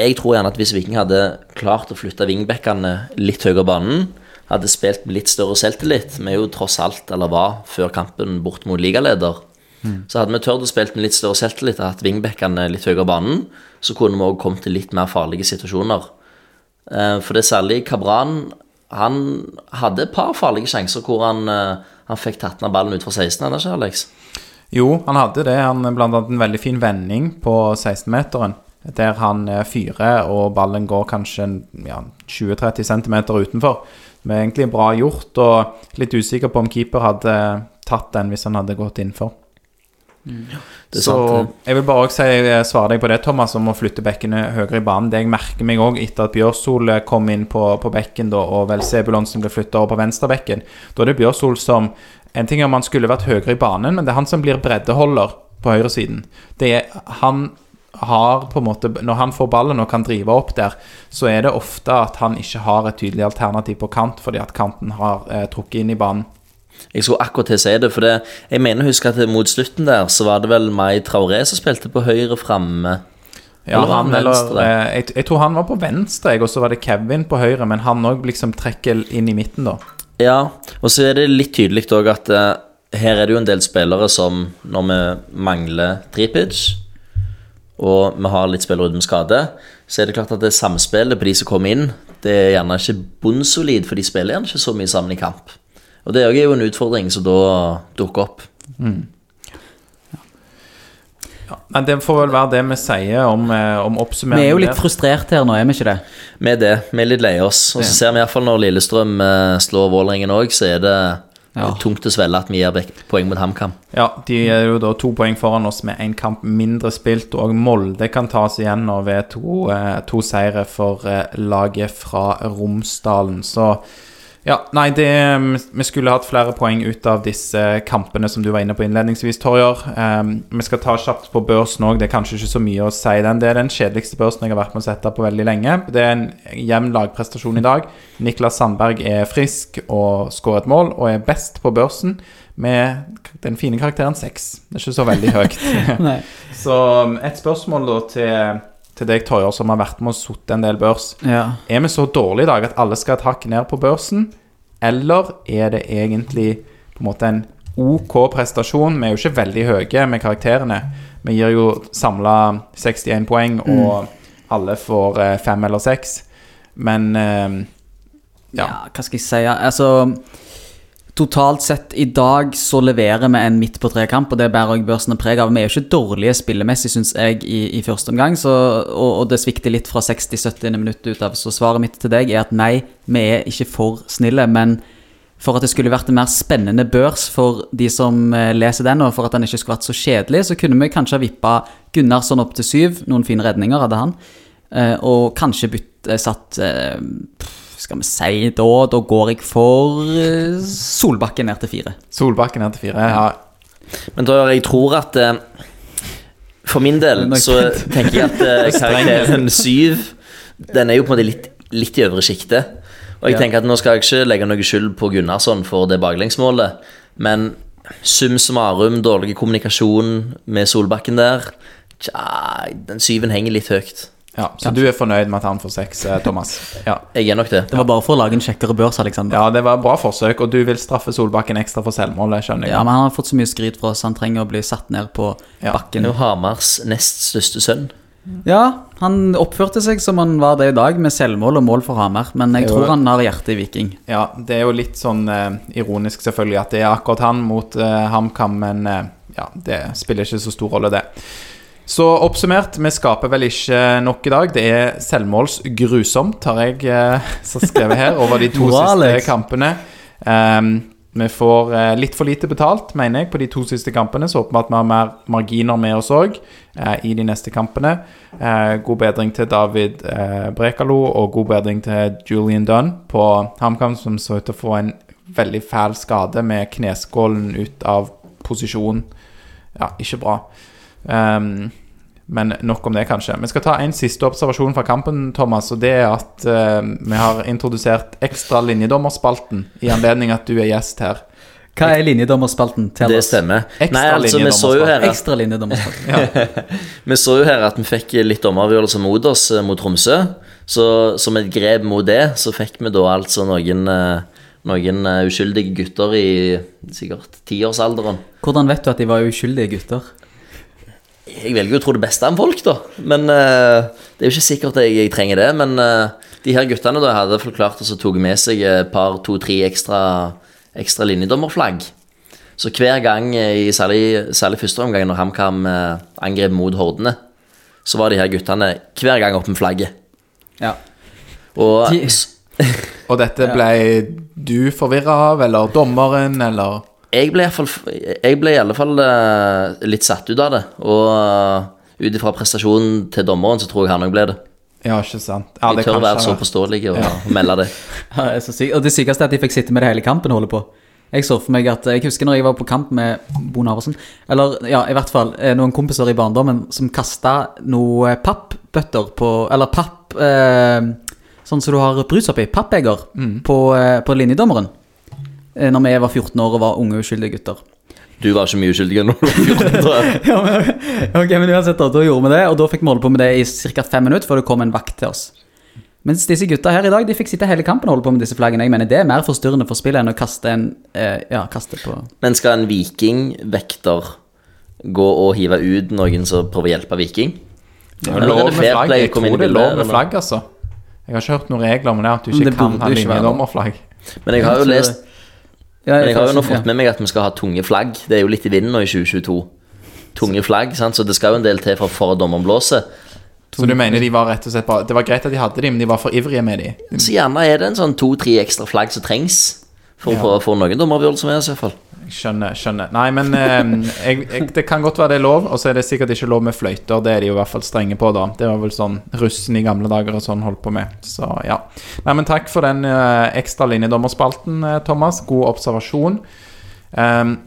jeg tror gjerne at hvis Viking hadde klart å flytte vingbekkene litt høyere banen, hadde spilt med litt større selvtillit Vi er jo tross alt, eller var, før kampen bort mot ligaleder. Så hadde vi tørt å spille med litt større selvtillit og hatt vingbekkene litt høyere banen, så kunne vi òg kommet til litt mer farlige situasjoner. Eh, For det er særlig Kabran Han hadde et par farlige sjanser hvor han, eh, han fikk tatt ned ballen ut fra 16, eller ikke, Alex? Jo, han hadde det. Han blant annet en veldig fin vending på 16-meteren. Der han eh, fyrer, og ballen går kanskje ja, 20-30 cm utenfor. Men egentlig bra gjort, og litt usikker på om keeper hadde tatt den hvis han hadde gått innenfor. Det er Så sant, det. jeg vil bare også si, eh, svare deg på det, Thomas, om å flytte bekkene høyere i banen. Det jeg merker meg òg etter at Bjørsol eh, kom inn på, på bekken, da, og vel Sebulonsen ble flytta over på venstrebekken, da er det Bjørsol som En ting er om han skulle vært høyere i banen, men det er han som blir breddeholder på høyresiden. Det er han har på en måte Når han får ballen og kan drive opp der, så er det ofte at han ikke har et tydelig alternativ på kant, fordi at kanten har eh, trukket inn i banen. Jeg skulle akkurat til å si det, for det, jeg mener å huske at mot slutten der, så var det vel Mai Traoré som spilte på høyre framme. Ja, Eller han, eller, eh, jeg, jeg tror han var på venstre, og så var det Kevin på høyre, men han òg liksom trekker inn i midten, da. Ja, og så er det litt tydelig òg at eh, her er det jo en del spillere som, når vi mangler Tripic, og vi har litt spillere uten skade, så er det klart at det samspillet på de som kommer inn, det er gjerne ikke bunnsolid, for de spiller gjerne ikke så mye sammen i kamp. Og det er jo en utfordring som da dukker opp. Men Det får vel være det vi sier om, om oppsummeringen. Vi er jo litt frustrert her nå, er vi ikke det? Med det, vi er litt lei oss. Og så ser vi iallfall når Lillestrøm eh, slår Vålerengen òg, så er det Ja. tungt å svelge at vi gir vekk poeng mot HamKam. Ja, De er jo da to poeng foran oss med én kamp mindre spilt, og Molde kan tas igjen nå ved to, eh, to seire for eh, laget fra Romsdalen. Så ja, nei, det mm, Vi skulle hatt flere poeng ut av disse kampene som du var inne på innledningsvis, Torjer. Um, vi skal ta kjapt på børsen òg. Det er kanskje ikke så mye å si den. Det er den kjedeligste børsen jeg har vært med å sette på veldig lenge. Det er en jevn lagprestasjon i dag. (laughs) Niklas Sandberg er frisk og skårer et mål, og er best på børsen med den fine karakteren 6. Det er ikke så veldig høyt. (laughs) (laughs) Så um, et spørsmål da til, til deg, Torjer, som har vært med og sittet en del børs. Ja. Er vi så dårlige i dag at alle skal et hakk ned på børsen, eller er det egentlig på en måte en OK prestasjon? Vi er jo ikke veldig høye med karakterene. Vi gir jo samla 61 poeng, og alle får eh, fem eller seks. Men eh, ja, ja. hva skal jeg si? Altså Totalt sett i dag så leverer vi en midt på tre-kamp, og det bærer også børsene preg av. Vi er jo ikke dårlige spillemessig, syns jeg, i, i første omgang, så, og, og det svikter litt fra 60-70 minutt ut av. Så svaret mitt til deg er at nei, vi er ikke for snille, men for at det skulle vært en mer spennende børs for de som eh, leser den, og for at den ikke skulle vært så kjedelig, så kunne vi kanskje ha vippa Gunnarsson opp til syv. Noen fine redninger hadde han. Eh, og kanskje bytt, satt eh, pff, Skal vi si da Da går jeg for eh, Solbakken ned til fire. Solbakken ned til fire. Ja. Men da, jeg tror at eh, For min del så tenker jeg at eh, (laughs) karakteren syv Den er jo på en måte litt, litt i øvre sjiktet. Og jeg tenker at nå skal jeg ikke legge noe skyld på Gunnarsson for det baklengsmålet, men sum summarum, dårlig kommunikasjon med Solbakken der Tja, den syven henger litt høyt. Ja. Så du er fornøyd med at han får seks, eh, Thomas? (laughs) Ja. Jeg er nok det. Det var bare for å lage en kjekkere børs, Alexander. ja, det var et bra forsøk, og du vil straffe Solbakken ekstra for selvmålet, skjønner jeg. Ja, men han har fått så mye skryt fra oss, han trenger å bli satt ned på Ja. Bakken. er jo Hamars nest største sønn. Ja, han oppførte seg som han var det i dag, med selvmål og mål for Hamar. Men jeg Jo. tror han har hjertet i Viking. Ja, det er jo litt sånn eh, ironisk selvfølgelig at det er akkurat han mot eh, HamKam, men eh, ja, det spiller ikke så stor rolle, det. Så oppsummert, vi skaper vel ikke nok i dag. Det er selvmålsgrusomt, har jeg eh, så skrevet her, over de to (laughs) siste kampene. Um, vi får eh, litt for lite betalt, mener jeg, på de to siste kampene. Så håper vi at vi har mer marginer med oss òg i de neste kampene. Eh, god bedring til David eh, Brekalo og god bedring til Julian Dunn på HamKam, som så ut til å få en veldig fæl skade med kneskålen ut av posisjon. Ja, ikke bra. Ehm, men nok om det, kanskje. Vi skal ta en siste observasjon fra kampen, Thomas. Og det er at uh, vi har introdusert ekstra linjedommerspalten i anledning at du er gjest her. Hva er linjedommerspalten? Tell Det stemmer. Ekstra Nei, altså, vi så jo her at. (laughs) Vi så jo her at vi fikk litt dommeravgjørelse mot oss eh, mot Tromsø. Så som et grep mot det, så fikk vi da altså noen, eh, noen eh, uskyldige gutter i sikkert tiårsalderen. Hvordan vet du at de var uskyldige gutter? Jeg velger jo å tro det beste om folk, da. Men uh, det er jo ikke sikkert jeg, jeg trenger det. Men uh, de her guttene da hadde forklart og så tok med seg et par, to, tre ekstra, ekstra linjedommerflagg. Så hver gang, eh, i særlig, særlig første omgang når HamKam angrep mot Hordene, så var de her guttene hver gang opp med flagget. Ja. Og De- (laughs) Og dette ble du forvirra av, eller dommeren, eller jeg ble i fall, jeg ble i alle fall eh, litt satt ut av det. Og uh, ut ifra prestasjonen til dommeren, så tror jeg han òg ble det. Ja, ikke sant? Ja, Jeg det tør være så påståelig og (laughs) melde det. (laughs) Ja, det. Og det sykeste er at de fikk sitte med det hele kampen og holde på. Jeg så for meg at, jeg husker når jeg var på kamp med Bo Naversen, eller ja, i hvert fall eh, noen kompiser i barndommen som kastet noe pappbøtter på, eller papp, eh, sånn som du har brus oppi, pappbeger, på, eh, på linjedommeren. Eh, når vi var 14 år og var unge uskyldige gutter. Du var ikke mye uskyldig når du var 14, tror jeg. (laughs) ja, men, ok, men uansett da, da gjorde vi det, og da fikk vi holde på med det i ca. fem minutter før det kom en vakt til oss. Mens disse gutta her i dag, de fikk sitte hele kampen og holde på med disse flaggene. Jeg mener det er mer forstyrrende for spillet enn å kaste en, eh, ja, kaste på... Men skal en vikingvekter gå og hive ut noen som prøver å hjelpe viking? Det er lov med flagg. Jeg tror det er lov med flagg, altså. Jeg har ikke hørt noen regler om det, at du ikke det kan ha linjedommerflagg. Men jeg har jo lest Ja, Men jeg har jo nå fått med meg at vi skal ha tunge flagg. Det er jo litt i vinden nå i 2022. Tunge flagg, sant? så det skal jo en del til for, for blåser. Så du mener de var rett og slett bare Det var greit at de hadde de, men de var for ivrige med de? Så gjerne er det en sånn to-tre ekstra flagg som trengs for å få noen dommeravgjørelser med oss, i hvert fall. Skjønner, skjønner. Nei, men eh, jeg, jeg, det kan godt være det er lov, og så er det sikkert ikke lov med fløyter. Det er de jo i hvert fall strenge på, da. Det var vel sånn russen i gamle dager og sånn holdt på med. Så ja. Nei, men takk for den eh, ekstra linjedommerspalten, eh, Thomas. God observasjon. Um,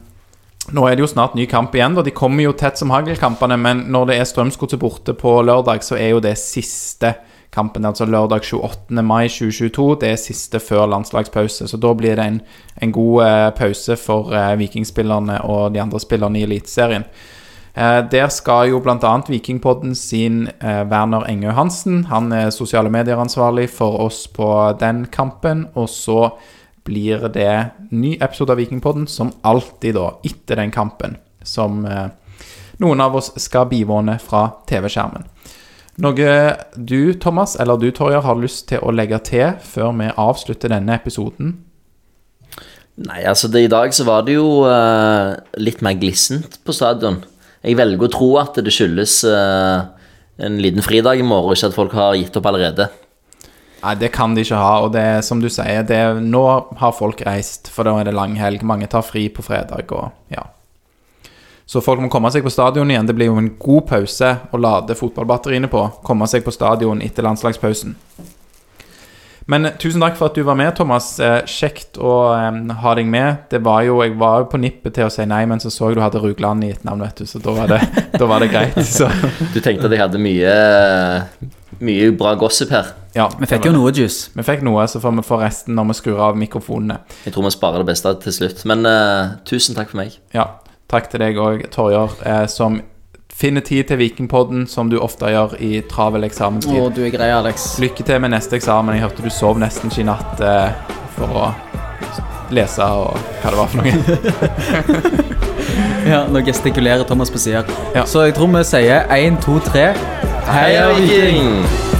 nå er det jo snart ny kamp igjen. da De kommer jo tett som haglkampene, men når det er Strømsgodset borte på lørdag, så er jo det siste kampen. er Altså lørdag 28. mai 2022. Det er siste før landslagspause. Så da blir det en, en god eh, pause for eh, vikingspillerne og de andre spillerne i Eliteserien. Eh, der skal jo bl.a. Vikingpodden sin eh, Werner Engø Hansen. Han er sosiale medier-ansvarlig for oss på den kampen. Og så blir det ny episode av Vikingpodden som alltid, da, etter den kampen. Som eh, noen av oss skal bivåne fra TV-skjermen. Noe du, Thomas, eller du, Torjer, har lyst til å legge til før vi avslutter denne episoden? Nei, altså det, I dag så var det jo uh, litt mer glissent på stadion. Jeg velger å tro at det skyldes uh, en liten fridag i morgen, ikke at folk har gitt opp allerede. Nei, det kan de ikke ha. Og det er som du sier, det, nå har folk reist, for da er det lang helg. Mange tar fri på fredag og ja. Så folk må komme seg på stadion igjen. Det blir jo en god pause å lade fotballbatteriene på. Komme seg på stadion etter landslagspausen. Men eh, tusen takk for at du var med, Thomas. Eh, kjekt å eh, ha deg med. Det var jo, Jeg var jo på nippet til å si nei, men så så jeg du hadde Rugland i et navn, vet du, så da var det, (laughs) da var det greit. Så Du tenkte at jeg hadde mye, mye bra gossip her. ja. Vi fikk jo noe juice. Vi fikk noe, så får vi få resten når vi skrur av mikrofonene. Jeg tror vi sparer det beste til slutt. Men eh, tusen takk for meg. Ja, takk til deg òg, Torjer, eh, som finner tid til Vikingpodden, som du ofte gjør i travel eksamenstid. Å, du er grei, Alex. Lykke til med neste eksamen. Jeg hørte du sov nesten ikke i natt eh, for å lese og hva det var for noe. (laughs) Ja, nå gestikulerer Thomas på siden. Ja. Så jeg tror vi sier 1, 2, 3. Heia Viking!